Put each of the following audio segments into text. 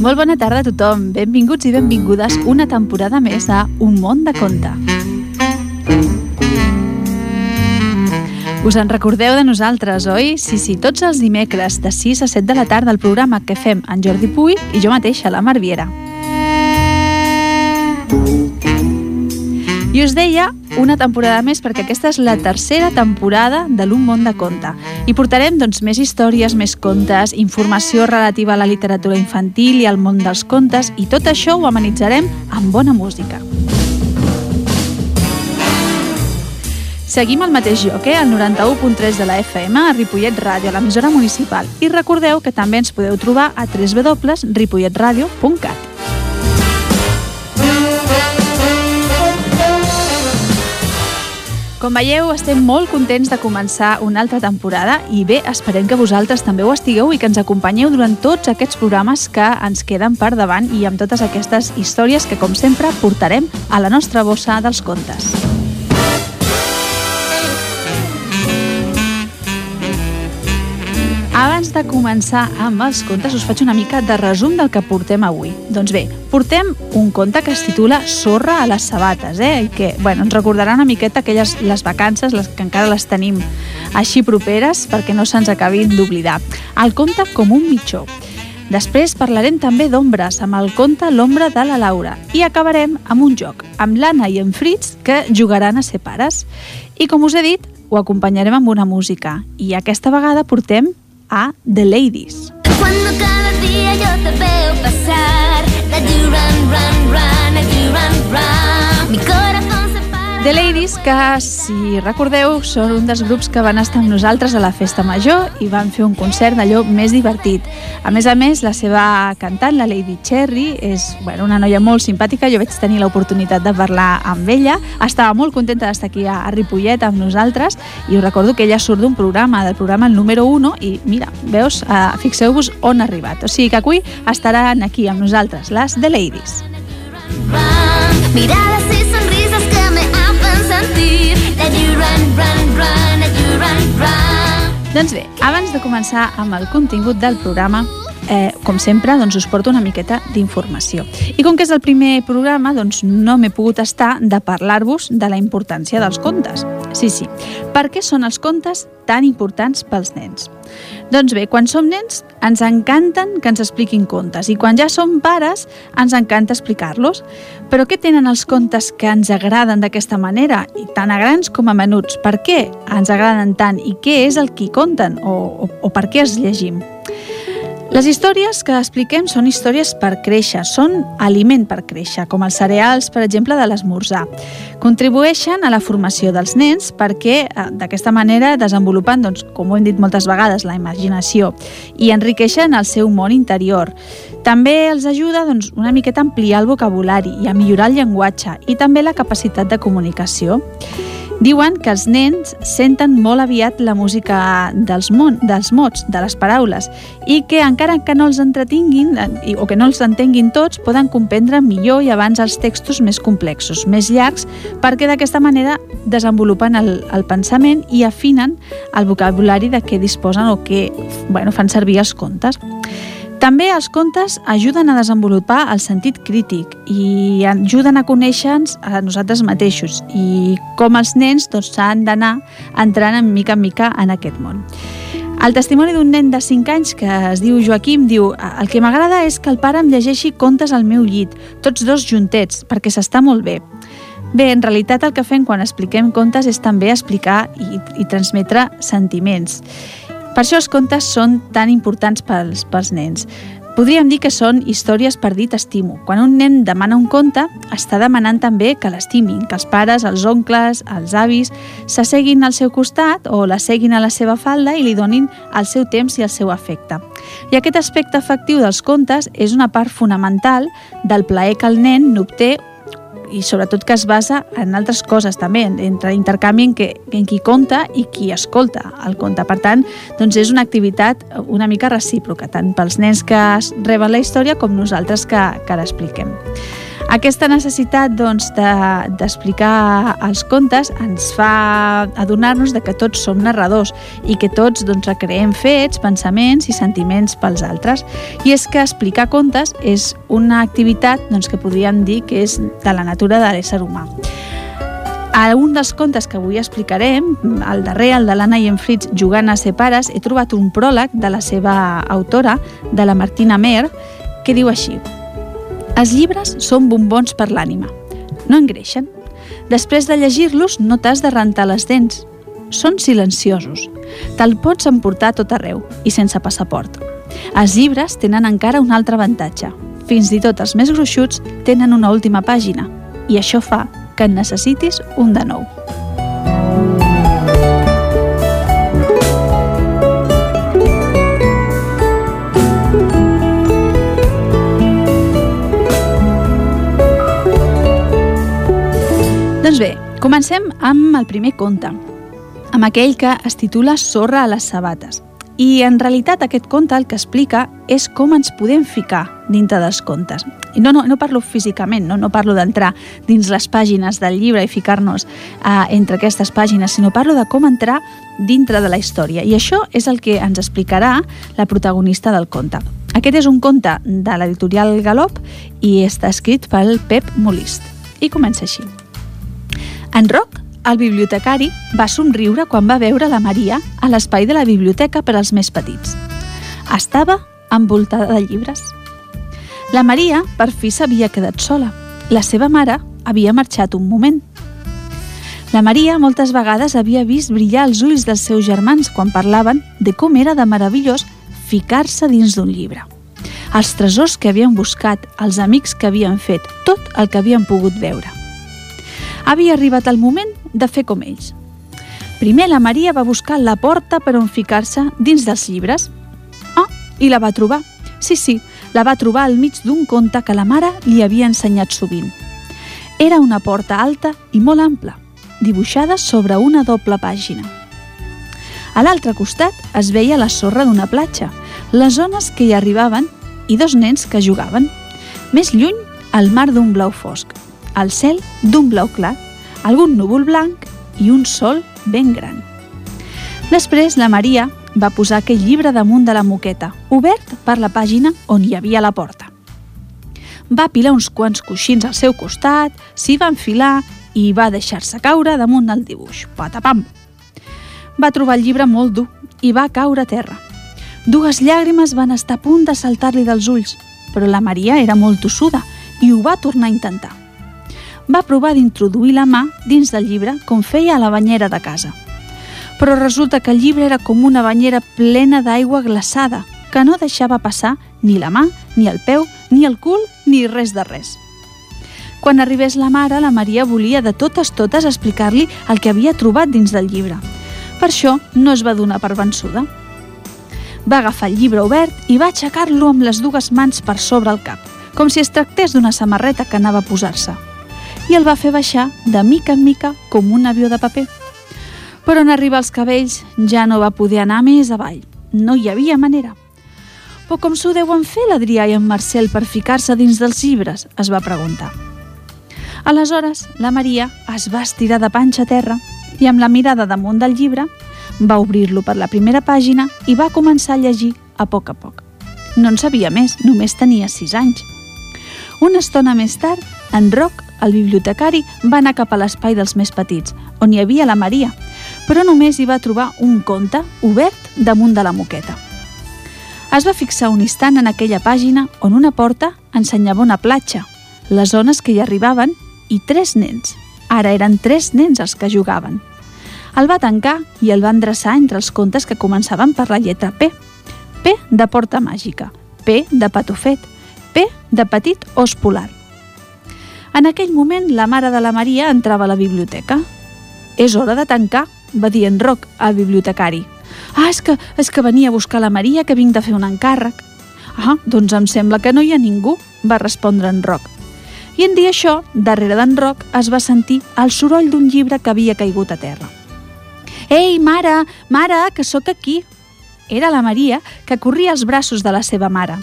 Molt bona tarda a tothom. Benvinguts i benvingudes una temporada més a Un món de conte. Us en recordeu de nosaltres, oi? Sí, sí, tots els dimecres de 6 a 7 de la tarda el programa que fem en Jordi Puy i jo mateixa, la Marviera. I us deia una temporada més perquè aquesta és la tercera temporada de l'Un món de conte. I portarem doncs, més històries, més contes, informació relativa a la literatura infantil i al món dels contes i tot això ho amenitzarem amb bona música. Seguim al mateix lloc, eh? al 91.3 de la FM, a Ripollet Ràdio, a l'emissora municipal. I recordeu que també ens podeu trobar a www.ripolletradio.cat. Com veieu, estem molt contents de començar una altra temporada i bé, esperem que vosaltres també ho estigueu i que ens acompanyeu durant tots aquests programes que ens queden per davant i amb totes aquestes històries que, com sempre, portarem a la nostra bossa dels contes. Abans de començar amb els contes, us faig una mica de resum del que portem avui. Doncs bé, portem un conte que es titula Sorra a les sabates, eh? I que, bueno, ens recordarà una miqueta aquelles les vacances, les que encara les tenim així properes, perquè no se'ns acabin d'oblidar. El conte com un mitjó. Després parlarem també d'ombres, amb el conte L'ombra de la Laura. I acabarem amb un joc, amb l'Anna i en Fritz, que jugaran a ser pares. I com us he dit, ho acompanyarem amb una música. I aquesta vegada portem a The Ladies. Cuando cada día yo te veo pasar, run, run, run, run, run. The Ladies, que, si recordeu, són un dels grups que van estar amb nosaltres a la Festa Major i van fer un concert d'allò més divertit. A més a més, la seva cantant, la Lady Cherry, és bueno, una noia molt simpàtica. Jo vaig tenir l'oportunitat de parlar amb ella. Estava molt contenta d'estar aquí a, Ripollet amb nosaltres i us recordo que ella surt d'un programa, del programa el número 1 i mira, veus, uh, fixeu-vos on ha arribat. O sigui que avui estaran aquí amb nosaltres, les The Ladies. Run. Miradas sentir that you run, run, run, that you run, run. Doncs bé, abans de començar amb el contingut del programa, eh, com sempre, doncs us porto una miqueta d'informació. I com que és el primer programa, doncs no m'he pogut estar de parlar-vos de la importància dels contes. Sí, sí. Per què són els contes tan importants pels nens? Doncs bé, quan som nens ens encanten que ens expliquin contes i quan ja som pares ens encanta explicar-los. Però què tenen els contes que ens agraden d'aquesta manera, i tant a grans com a menuts? Per què ens agraden tant i què és el que conten o, o, o per què els llegim? Les històries que expliquem són històries per créixer, són aliment per créixer, com els cereals, per exemple, de l'esmorzar. Contribueixen a la formació dels nens perquè eh, d'aquesta manera desenvolupen, doncs, com ho hem dit moltes vegades, la imaginació i enriqueixen el seu món interior. També els ajuda doncs, una miqueta a ampliar el vocabulari i a millorar el llenguatge i també la capacitat de comunicació. Diuen que els nens senten molt aviat la música dels, mon, dels mots, de les paraules, i que encara que no els entretinguin eh, o que no els entenguin tots, poden comprendre millor i abans els textos més complexos, més llargs, perquè d'aquesta manera desenvolupen el, el pensament i afinen el vocabulari de què disposen o què bueno, fan servir els contes. També els contes ajuden a desenvolupar el sentit crític i ajuden a conèixer-nos a nosaltres mateixos i com els nens doncs, s'han d'anar entrant en mica en mica en aquest món. El testimoni d'un nen de 5 anys que es diu Joaquim diu el que m'agrada és que el pare em llegeixi contes al meu llit, tots dos juntets, perquè s'està molt bé. Bé, en realitat el que fem quan expliquem contes és també explicar i, i transmetre sentiments. Per això els contes són tan importants pels, pels nens. Podríem dir que són històries per dir t'estimo. Quan un nen demana un conte, està demanant també que l'estimin, que els pares, els oncles, els avis, s'asseguin al seu costat o la seguin a la seva falda i li donin el seu temps i el seu afecte. I aquest aspecte afectiu dels contes és una part fonamental del plaer que el nen n'obté i sobretot que es basa en altres coses també, entre intercanvi en, que, en qui conta i qui escolta el conte. Per tant, doncs és una activitat una mica recíproca, tant pels nens que reben la història com nosaltres que, que l'expliquem. Aquesta necessitat doncs, d'explicar de, els contes ens fa adonar-nos de que tots som narradors i que tots doncs, recreem fets, pensaments i sentiments pels altres. I és que explicar contes és una activitat doncs, que podríem dir que és de la natura de l'ésser humà. A un dels contes que avui explicarem, el darrer, el de l'Anna i en Fritz jugant a ser pares, he trobat un pròleg de la seva autora, de la Martina Mer, que diu així Els llibres són bombons per l'ànima. No engreixen. Després de llegir-los no t'has de rentar les dents. Són silenciosos. Te'l pots emportar tot arreu i sense passaport. Els llibres tenen encara un altre avantatge. Fins i tot els més gruixuts tenen una última pàgina i això fa que en necessitis un de nou. Comencem amb el primer conte, amb aquell que es titula Sorra a les sabates. I en realitat aquest conte el que explica és com ens podem ficar dintre dels contes. I no, no, no parlo físicament, no, no parlo d'entrar dins les pàgines del llibre i ficar-nos uh, entre aquestes pàgines, sinó parlo de com entrar dintre de la història. I això és el que ens explicarà la protagonista del conte. Aquest és un conte de l'editorial Galop i està escrit pel Pep Molist. I comença així. En Roc, el bibliotecari, va somriure quan va veure la Maria a l'espai de la biblioteca per als més petits. Estava envoltada de llibres. La Maria, per fi, s'havia quedat sola. La seva mare havia marxat un moment. La Maria moltes vegades havia vist brillar els ulls dels seus germans quan parlaven de com era de meravellós ficar-se dins d'un llibre. Els tresors que havien buscat, els amics que havien fet, tot el que havien pogut veure havia arribat el moment de fer com ells. Primer la Maria va buscar la porta per on ficar-se dins dels llibres. Ah, i la va trobar. Sí, sí, la va trobar al mig d'un conte que la mare li havia ensenyat sovint. Era una porta alta i molt ampla, dibuixada sobre una doble pàgina. A l'altre costat es veia la sorra d'una platja, les zones que hi arribaven i dos nens que jugaven. Més lluny, el mar d'un blau fosc el cel d'un blau clar, algun núvol blanc i un sol ben gran. Després la Maria va posar aquell llibre damunt de la moqueta, obert per la pàgina on hi havia la porta. Va apilar uns quants coixins al seu costat, s'hi va enfilar i va deixar-se caure damunt del dibuix. Patapam! Va trobar el llibre molt dur i va caure a terra. Dues llàgrimes van estar a punt de saltar-li dels ulls, però la Maria era molt tossuda i ho va tornar a intentar va provar d'introduir la mà dins del llibre com feia a la banyera de casa. Però resulta que el llibre era com una banyera plena d'aigua glaçada que no deixava passar ni la mà, ni el peu, ni el cul, ni res de res. Quan arribés la mare, la Maria volia de totes totes explicar-li el que havia trobat dins del llibre. Per això no es va donar per vençuda. Va agafar el llibre obert i va aixecar-lo amb les dues mans per sobre el cap, com si es tractés d'una samarreta que anava a posar-se i el va fer baixar de mica en mica com un avió de paper. Però en arribar als cabells ja no va poder anar més avall. No hi havia manera. Però com s'ho deuen fer l'Adrià i en Marcel per ficar-se dins dels llibres? es va preguntar. Aleshores, la Maria es va estirar de panxa a terra i amb la mirada damunt del llibre va obrir-lo per la primera pàgina i va començar a llegir a poc a poc. No en sabia més, només tenia sis anys. Una estona més tard, en Roc el bibliotecari va anar cap a l'espai dels més petits, on hi havia la Maria, però només hi va trobar un conte obert damunt de la moqueta. Es va fixar un instant en aquella pàgina on una porta ensenyava una platja, les zones que hi arribaven i tres nens. Ara eren tres nens els que jugaven. El va tancar i el va endreçar entre els contes que començaven per la lletra P. P de porta màgica, P de patofet, P de petit os polar. En aquell moment, la mare de la Maria entrava a la biblioteca. «És hora de tancar», va dir en Roc al bibliotecari. «Ah, és que, és que venia a buscar la Maria, que vinc de fer un encàrrec». «Ah, doncs em sembla que no hi ha ningú», va respondre en Roc. I en dir això, darrere d'en Roc es va sentir el soroll d'un llibre que havia caigut a terra. «Ei, mare, mare, que sóc aquí!» Era la Maria, que corria als braços de la seva mare.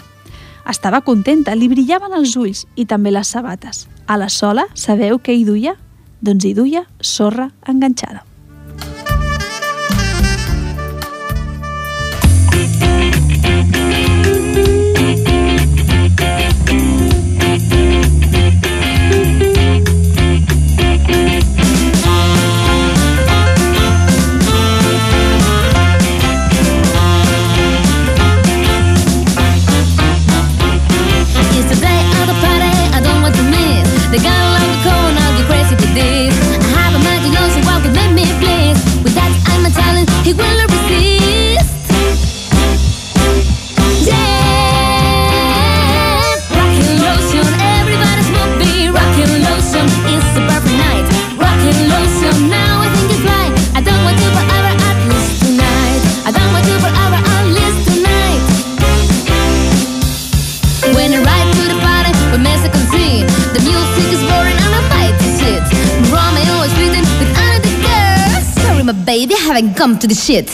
Estava contenta, li brillaven els ulls i també les sabates. A la sola, sabeu què hi duia? Doncs hi duia sorra enganxada. To the shit.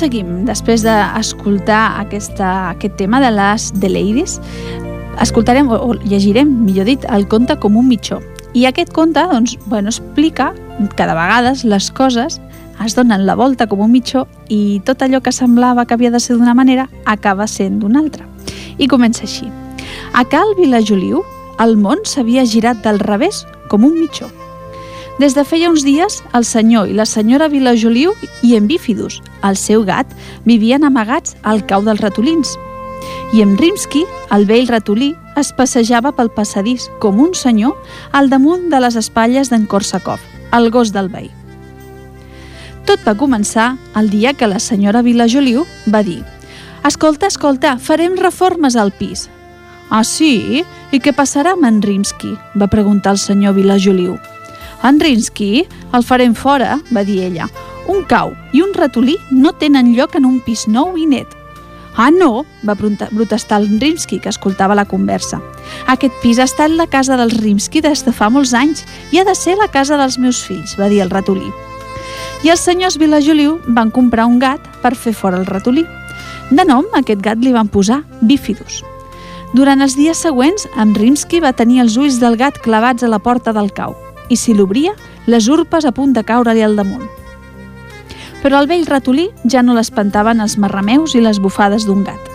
Seguim, després d'escoltar aquesta, aquest tema de les The Ladies, escoltarem o, llegirem, millor dit, el conte com un mitjó. I aquest conte doncs, bueno, explica que de vegades les coses es donen la volta com un mitjó i tot allò que semblava que havia de ser d'una manera acaba sent d'una altra. I comença així. A Cal Vilajoliu, el món s'havia girat del revés com un mitjó. Des de feia uns dies, el senyor i la senyora Vilajoliu i en Bífidus, el seu gat, vivien amagats al cau dels ratolins. I en Rimsky, el vell ratolí, es passejava pel passadís com un senyor al damunt de les espatlles d'en Korsakov, el gos del veí. Tot va començar el dia que la senyora Vilajoliu va dir «Escolta, escolta, farem reformes al pis». «Ah, sí? I què passarà amb en Rimsky?», va preguntar el senyor Vilajoliu. En Rinsky el farem fora, va dir ella. Un cau i un ratolí no tenen lloc en un pis nou i net. Ah, no, va protestar el Rimsky, que escoltava la conversa. Aquest pis ha estat la casa dels Rimsky des de fa molts anys i ha de ser la casa dels meus fills, va dir el ratolí. I els senyors Vilajoliu van comprar un gat per fer fora el ratolí. De nom, aquest gat li van posar Bífidus. Durant els dies següents, en Rimsky va tenir els ulls del gat clavats a la porta del cau i si l'obria, les urpes a punt de caure-li al damunt. Però el vell ratolí ja no l'espantaven els marrameus i les bufades d'un gat.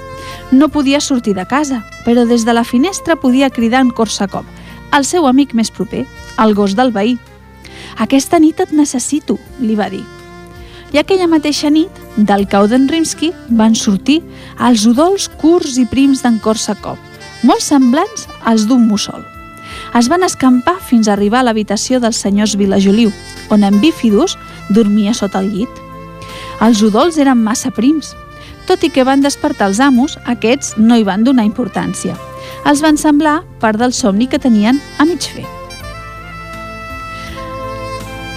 No podia sortir de casa, però des de la finestra podia cridar en Korsakov, el seu amic més proper, el gos del veí. Aquesta nit et necessito, li va dir. I aquella mateixa nit, del cau d'en Rimsky, van sortir els udols curts i prims d'en Korsakov, molt semblants als d'un mussol es van escampar fins a arribar a l'habitació dels senyors Vilajoliu, on en Bífidus dormia sota el llit. Els udols eren massa prims. Tot i que van despertar els amos, aquests no hi van donar importància. els van semblar part del somni que tenien a mig fer.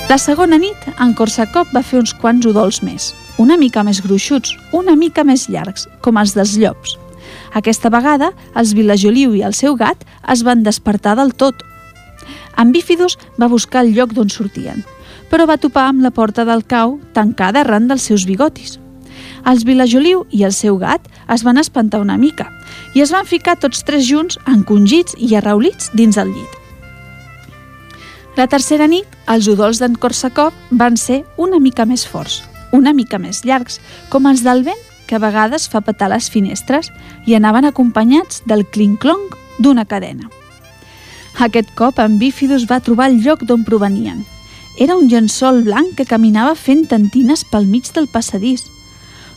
La segona nit, en Korsakov va fer uns quants udols més, una mica més gruixuts, una mica més llargs, com els dels llops. Aquesta vegada, els Vilajoliu i el seu gat es van despertar del tot. En Bífidus va buscar el lloc d'on sortien, però va topar amb la porta del cau tancada arran dels seus bigotis. Els Vilajoliu i el seu gat es van espantar una mica i es van ficar tots tres junts, encongits i arraulits dins el llit. La tercera nit, els udols d'en Korsakov van ser una mica més forts, una mica més llargs, com els del vent que a vegades fa petar les finestres i anaven acompanyats del clinc-clonc d'una cadena. Aquest cop en Bífidus va trobar el lloc d'on provenien. Era un llençol blanc que caminava fent tantines pel mig del passadís.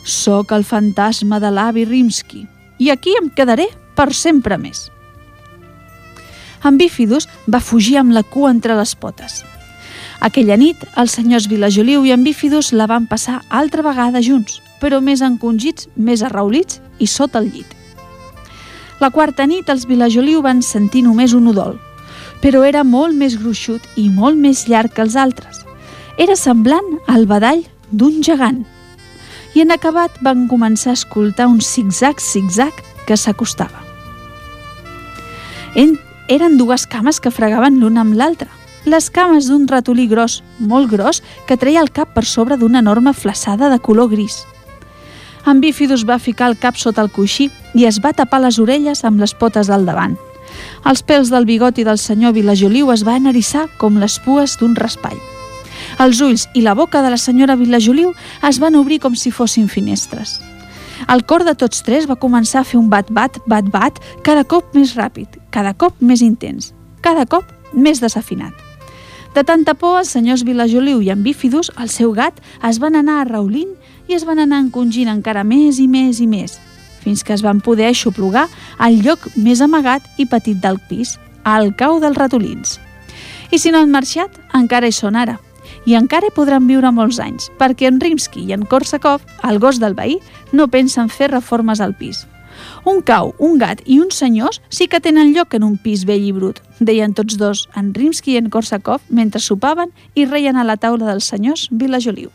Soc el fantasma de l'avi Rimsky i aquí em quedaré per sempre més en Bífidus va fugir amb la cua entre les potes. Aquella nit, els senyors Vilajoliu i en Bífidus la van passar altra vegada junts, però més encongits, més arraulits i sota el llit. La quarta nit, els Vilajoliu van sentir només un udol, però era molt més gruixut i molt més llarg que els altres. Era semblant al badall d'un gegant. I en acabat van començar a escoltar un zig-zag-zig-zag que s'acostava. En eren dues cames que fregaven l'una amb l'altra. Les cames d'un ratolí gros, molt gros, que treia el cap per sobre d'una enorme flaçada de color gris. En Bífidus va ficar el cap sota el coixí i es va tapar les orelles amb les potes al davant. Els pèls del bigoti del senyor Vilajoliu es van erissar com les pues d'un raspall. Els ulls i la boca de la senyora Vilajoliu es van obrir com si fossin finestres. El cor de tots tres va començar a fer un bat-bat, bat-bat, cada cop més ràpid, cada cop més intens, cada cop més desafinat. De tanta por, els senyors Vilajoliu i en Bífidus, el seu gat, es van anar arraulint es van anar encongint encara més i més i més, fins que es van poder aixoplugar al lloc més amagat i petit del pis, al cau dels ratolins. I si no han marxat, encara hi són ara, i encara hi podran viure molts anys, perquè en Rimsky i en Korsakov, el gos del veí, no pensen fer reformes al pis. Un cau, un gat i uns senyors sí que tenen lloc en un pis vell i brut, deien tots dos, en Rimsky i en Korsakov, mentre sopaven i reien a la taula dels senyors Vilajoliu.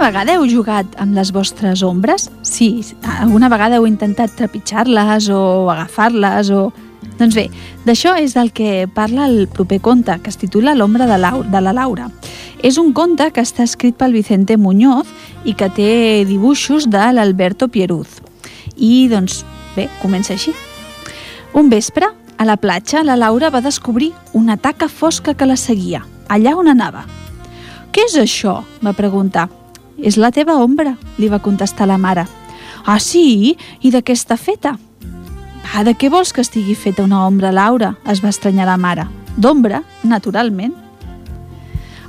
Vegada heu jugat amb les vostres ombres? Sí, alguna vegada heu intentat trepitjar-les o agafar-les o... Doncs bé, d'això és del que parla el proper conte, que es titula L'ombra de, la, de la Laura. És un conte que està escrit pel Vicente Muñoz i que té dibuixos de l'Alberto Pieruz. I, doncs, bé, comença així. Un vespre, a la platja, la Laura va descobrir una taca fosca que la seguia, allà on anava. «Què és això?», va preguntar. «És la teva ombra», li va contestar la mare. «Ah, sí? I de què està feta?» «Ah, de què vols que estigui feta una ombra, Laura?», es va estranyar la mare. «D'ombra, naturalment».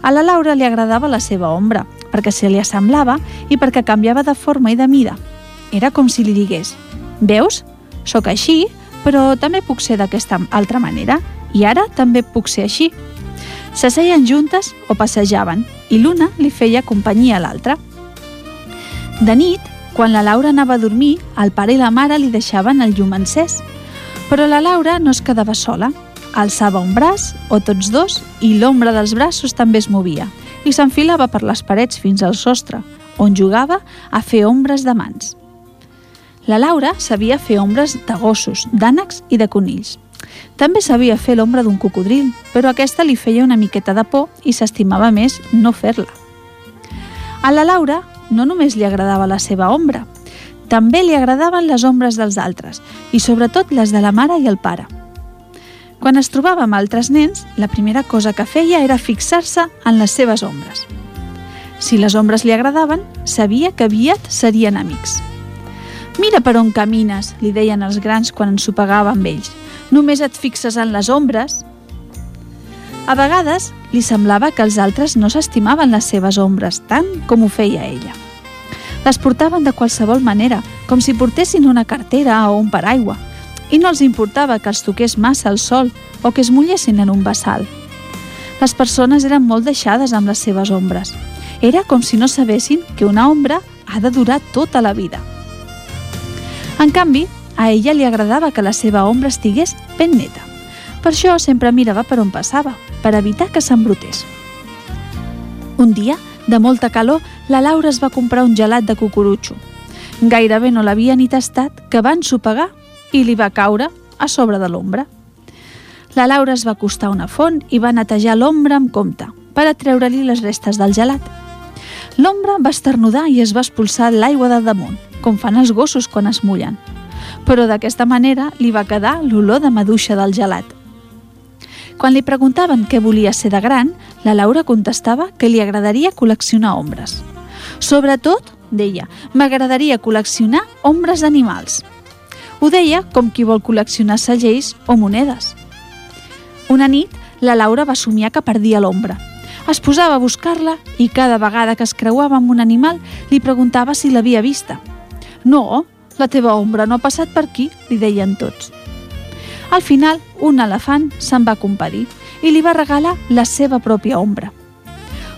A la Laura li agradava la seva ombra, perquè se li assemblava i perquè canviava de forma i de mida. Era com si li digués «Veus? Sóc així, però també puc ser d'aquesta altra manera i ara també puc ser així». S'asseien juntes o passejaven i l'una li feia companyia a l'altra. De nit, quan la Laura anava a dormir, el pare i la mare li deixaven el llum encès. Però la Laura no es quedava sola. Alçava un braç, o tots dos, i l'ombra dels braços també es movia i s'enfilava per les parets fins al sostre, on jugava a fer ombres de mans. La Laura sabia fer ombres de gossos, d'ànecs i de conills. També sabia fer l'ombra d'un cocodril, però aquesta li feia una miqueta de por i s'estimava més no fer-la. A la Laura no només li agradava la seva ombra, també li agradaven les ombres dels altres, i sobretot les de la mare i el pare – quan es trobava amb altres nens, la primera cosa que feia era fixar-se en les seves ombres. Si les ombres li agradaven, sabia que aviat serien amics. Mira per on camines, li deien els grans quan ensopegava amb ells. Només et fixes en les ombres. A vegades li semblava que els altres no s'estimaven les seves ombres tant com ho feia ella. Les portaven de qualsevol manera, com si portessin una cartera o un paraigua, i no els importava que els toqués massa el sol o que es mullessin en un vessal. Les persones eren molt deixades amb les seves ombres. Era com si no sabessin que una ombra ha de durar tota la vida. En canvi, a ella li agradava que la seva ombra estigués ben neta. Per això sempre mirava per on passava, per evitar que s'embrutés. Un dia, de molta calor, la Laura es va comprar un gelat de cucurutxo. Gairebé no l'havia ni tastat que va ensopegar i li va caure a sobre de l'ombra. La Laura es va acostar a una font i va netejar l'ombra amb compte per atreure-li les restes del gelat. L'ombra va esternudar i es va expulsar l'aigua de damunt, com fan els gossos quan es mullen. Però d'aquesta manera li va quedar l'olor de maduixa del gelat. Quan li preguntaven què volia ser de gran, la Laura contestava que li agradaria col·leccionar ombres. Sobretot, deia, m'agradaria col·leccionar ombres d'animals. Ho deia com qui vol col·leccionar segells o monedes. Una nit, la Laura va somiar que perdia l'ombra. Es posava a buscar-la i cada vegada que es creuava amb un animal li preguntava si l'havia vista. No, la teva ombra no ha passat per aquí, li deien tots. Al final, un elefant se'n va compadir i li va regalar la seva pròpia ombra.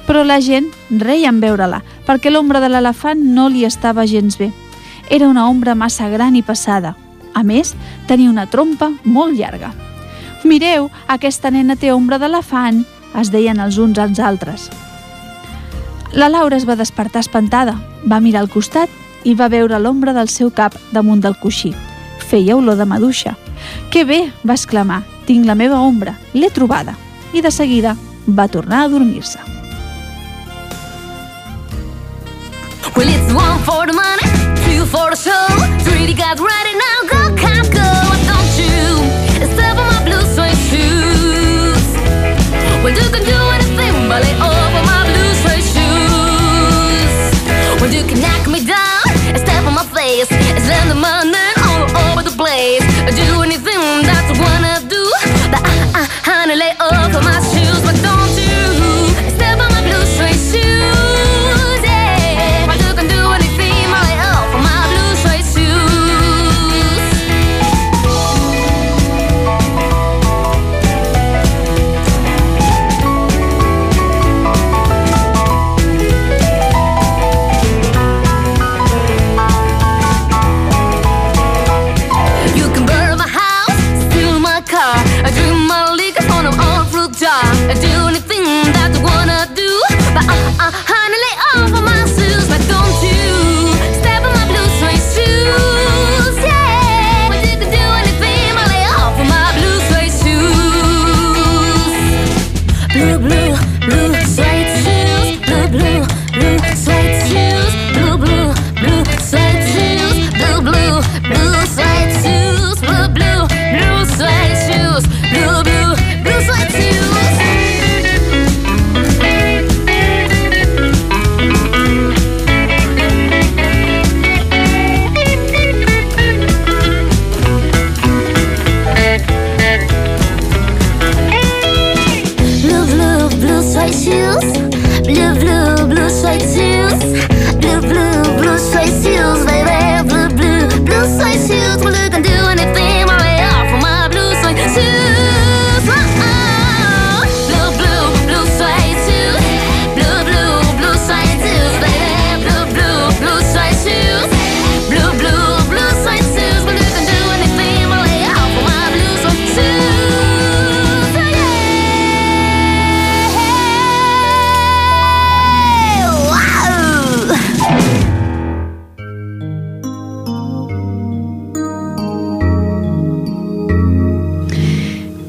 Però la gent reia en veure-la, perquè l'ombra de l'elefant no li estava gens bé. Era una ombra massa gran i passada, a més, tenia una trompa molt llarga. Mireu, aquesta nena té ombra d'elefant, es deien els uns als altres. La Laura es va despertar espantada, va mirar al costat i va veure l'ombra del seu cap damunt del coixí. Feia olor de maduixa. «Que bé!» va exclamar. «Tinc la meva ombra, l'he trobada!» I de seguida va tornar a dormir-se. Well, it's one for the money, two for the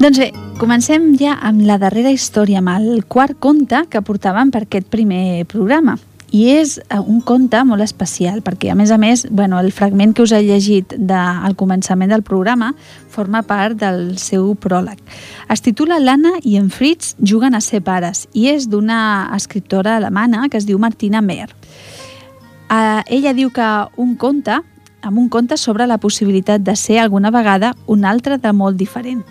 Doncs bé, comencem ja amb la darrera història, amb el quart conte que portàvem per aquest primer programa. I és eh, un conte molt especial, perquè a més a més, bueno, el fragment que us he llegit de, al començament del programa forma part del seu pròleg. Es titula L'Anna i en Fritz juguen a ser pares i és d'una escriptora alemana que es diu Martina Mehr. Uh, ella diu que un conte, amb un conte sobre la possibilitat de ser alguna vegada un altre de molt diferent.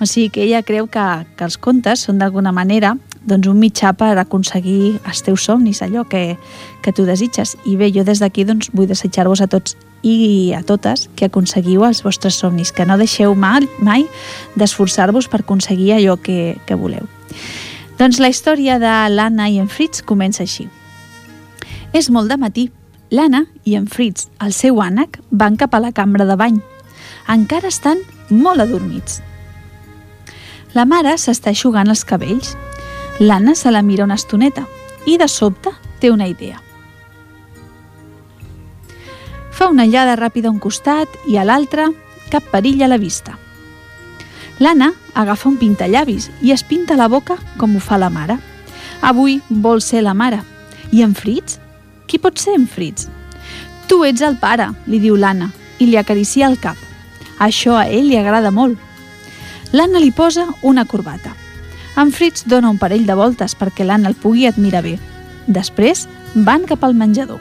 O sigui que ella creu que, que els contes són d'alguna manera doncs, un mitjà per aconseguir els teus somnis, allò que, que tu desitges. I bé, jo des d'aquí doncs, vull desitjar-vos a tots i a totes que aconseguiu els vostres somnis, que no deixeu mai, mai d'esforçar-vos per aconseguir allò que, que voleu. Doncs la història de l'Anna i en Fritz comença així. És molt de matí. L'Anna i en Fritz, el seu ànec, van cap a la cambra de bany. Encara estan molt adormits. La mare s'està eixugant els cabells. L'Anna se la mira una estoneta i de sobte té una idea. Fa una llada ràpida a un costat i a l'altre cap perill a la vista. L'Anna agafa un pintallavis i es pinta la boca com ho fa la mare. Avui vol ser la mare. I en Fritz? Qui pot ser en Fritz? Tu ets el pare, li diu l'Anna, i li acaricia el cap. Això a ell li agrada molt. L'Anna li posa una corbata. En Fritz dona un parell de voltes perquè l'Anna el pugui admirar bé. Després van cap al menjador.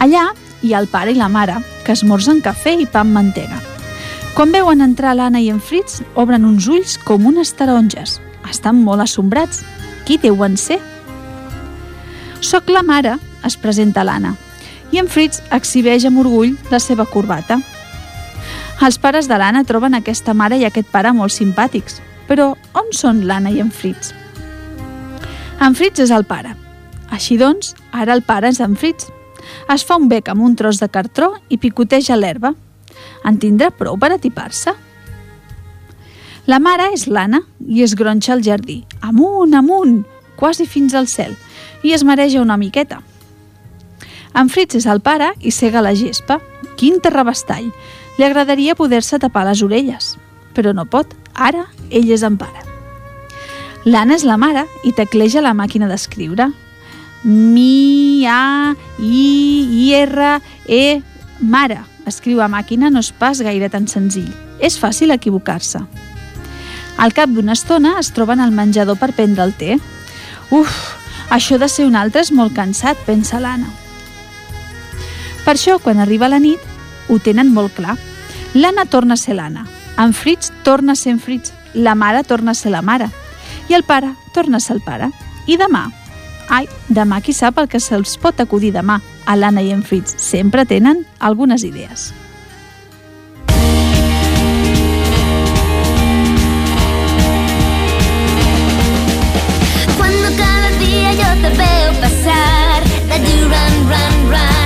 Allà hi ha el pare i la mare, que esmorzen cafè i pa amb mantega. Quan veuen entrar l'Anna i en Fritz, obren uns ulls com unes taronges. Estan molt assombrats. Qui deuen ser? Soc la mare, es presenta l'Anna, i en Fritz exhibeix amb orgull la seva corbata. Els pares de l'Anna troben aquesta mare i aquest pare molt simpàtics. Però on són l'Anna i en Fritz? En Fritz és el pare. Així doncs, ara el pare és en Fritz. Es fa un bec amb un tros de cartró i picoteja l'herba. En tindrà prou per atipar-se? La mare és l'Anna i es gronxa al jardí, amunt, amunt, quasi fins al cel, i es mareja una miqueta. En Fritz és el pare i cega la gespa. Quin terrabastall! Li agradaria poder-se tapar les orelles, però no pot. Ara ell és en pare. L'Anna és la mare i tecleja la màquina d'escriure. Mi, A, I, I, R, E, mare. Escriu a màquina no és pas gaire tan senzill. És fàcil equivocar-se. Al cap d'una estona es troben al menjador per prendre el té. Uf, això de ser un altre és molt cansat, pensa l'Anna. Per això, quan arriba la nit, ho tenen molt clar. L'Anna torna a ser l'Anna, en Fritz torna a ser en Fritz, la mare torna a ser la mare, i el pare torna a ser el pare. I demà? Ai, demà qui sap el que se'ls pot acudir demà. A l'Anna i en Fritz sempre tenen algunes idees. Cuando cada día yo te veo pasar, that you run, run, run,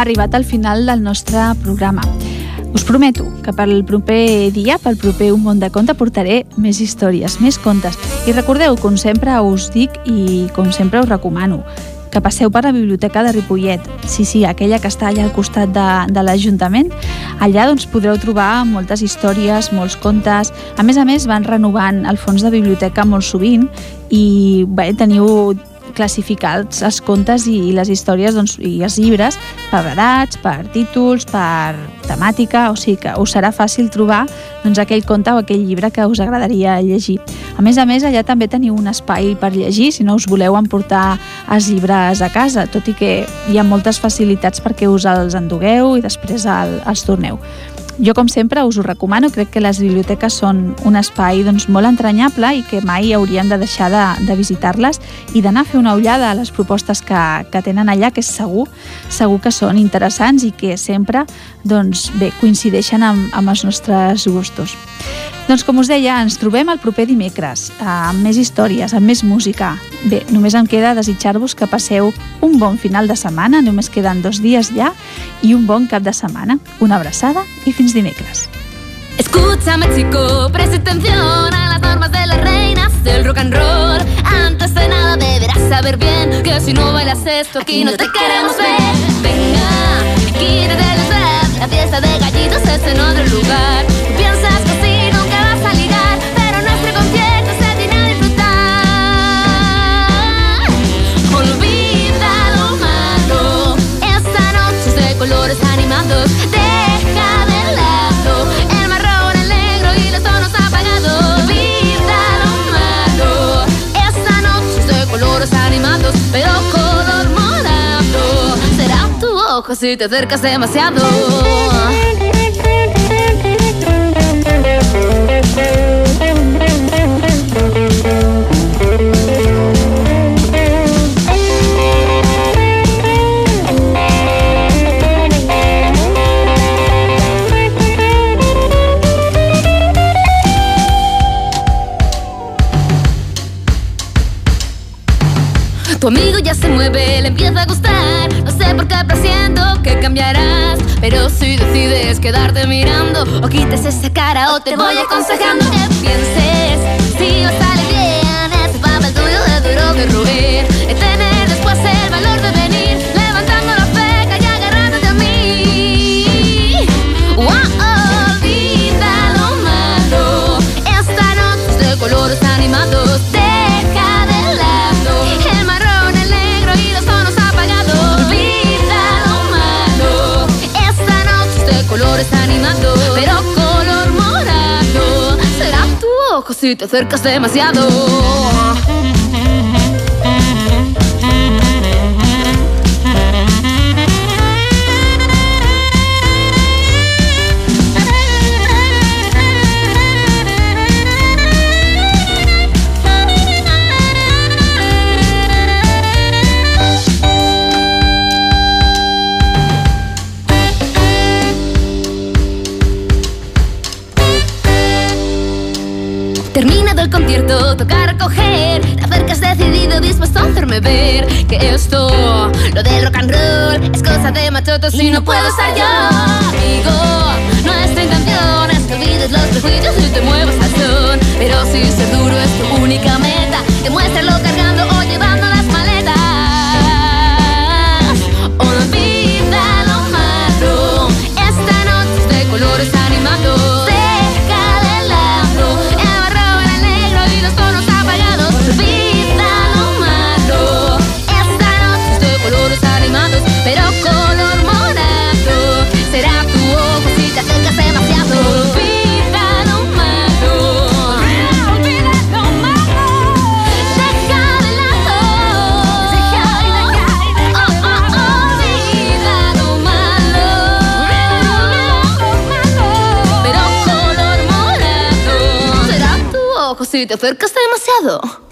arribat al final del nostre programa. Us prometo que pel proper dia, pel proper Un món de conte, portaré més històries, més contes. I recordeu, com sempre us dic i com sempre us recomano, que passeu per la biblioteca de Ripollet. Sí, sí, aquella que està allà al costat de, de l'Ajuntament. Allà doncs, podreu trobar moltes històries, molts contes. A més a més, van renovant el fons de biblioteca molt sovint i bé, teniu classificats els contes i les històries doncs, i els llibres per edats, per títols, per temàtica, o sigui que us serà fàcil trobar doncs, aquell conte o aquell llibre que us agradaria llegir. A més a més, allà també teniu un espai per llegir, si no us voleu emportar els llibres a casa, tot i que hi ha moltes facilitats perquè us els endugueu i després el, els torneu. Jo, com sempre, us ho recomano. Crec que les biblioteques són un espai doncs, molt entranyable i que mai haurien de deixar de, de visitar-les i d'anar a fer una ullada a les propostes que, que tenen allà, que és segur, segur que són interessants i que sempre doncs, bé, coincideixen amb, amb els nostres gustos. Doncs com us deia, ens trobem el proper dimecres, amb més històries, amb més música. Bé, només em queda desitjar-vos que passeu un bon final de setmana, només queden dos dies ja, i un bon cap de setmana. Una abraçada i fins dimecres. Escúchame chico, presta atención a las normas de las reinas del rock and roll. Antes de nada deberás saber bien que si no bailas esto aquí no te queremos ver. Venga, quítate el stress, la fiesta de gallitos es en otro lugar. Piensas que así nunca vas a ligar, pero nuestro concierto se viene a disfrutar. Olvida lo malo, esta noche es de colores animados. Será tu ojo si te acercas demasiado. Tu amigo ya se mueve, le empieza a gustar. Sé por qué presiento que cambiarás. Pero si decides quedarte mirando, o quites esa cara, o te voy aconsejando que pienses. Tu ojo si te acercas demasiado. El concierto, toca recoger. Te acercas decidido, dispuesto a hacerme ver que esto, lo del rock and roll, es cosa de machotos y no puedo estar yo. Amigo, nuestra intención es que olvides los prejuicios y te muevas al son. Pero si ser duro es tu única meta, demuéstralo cargando si te acercas demasiado.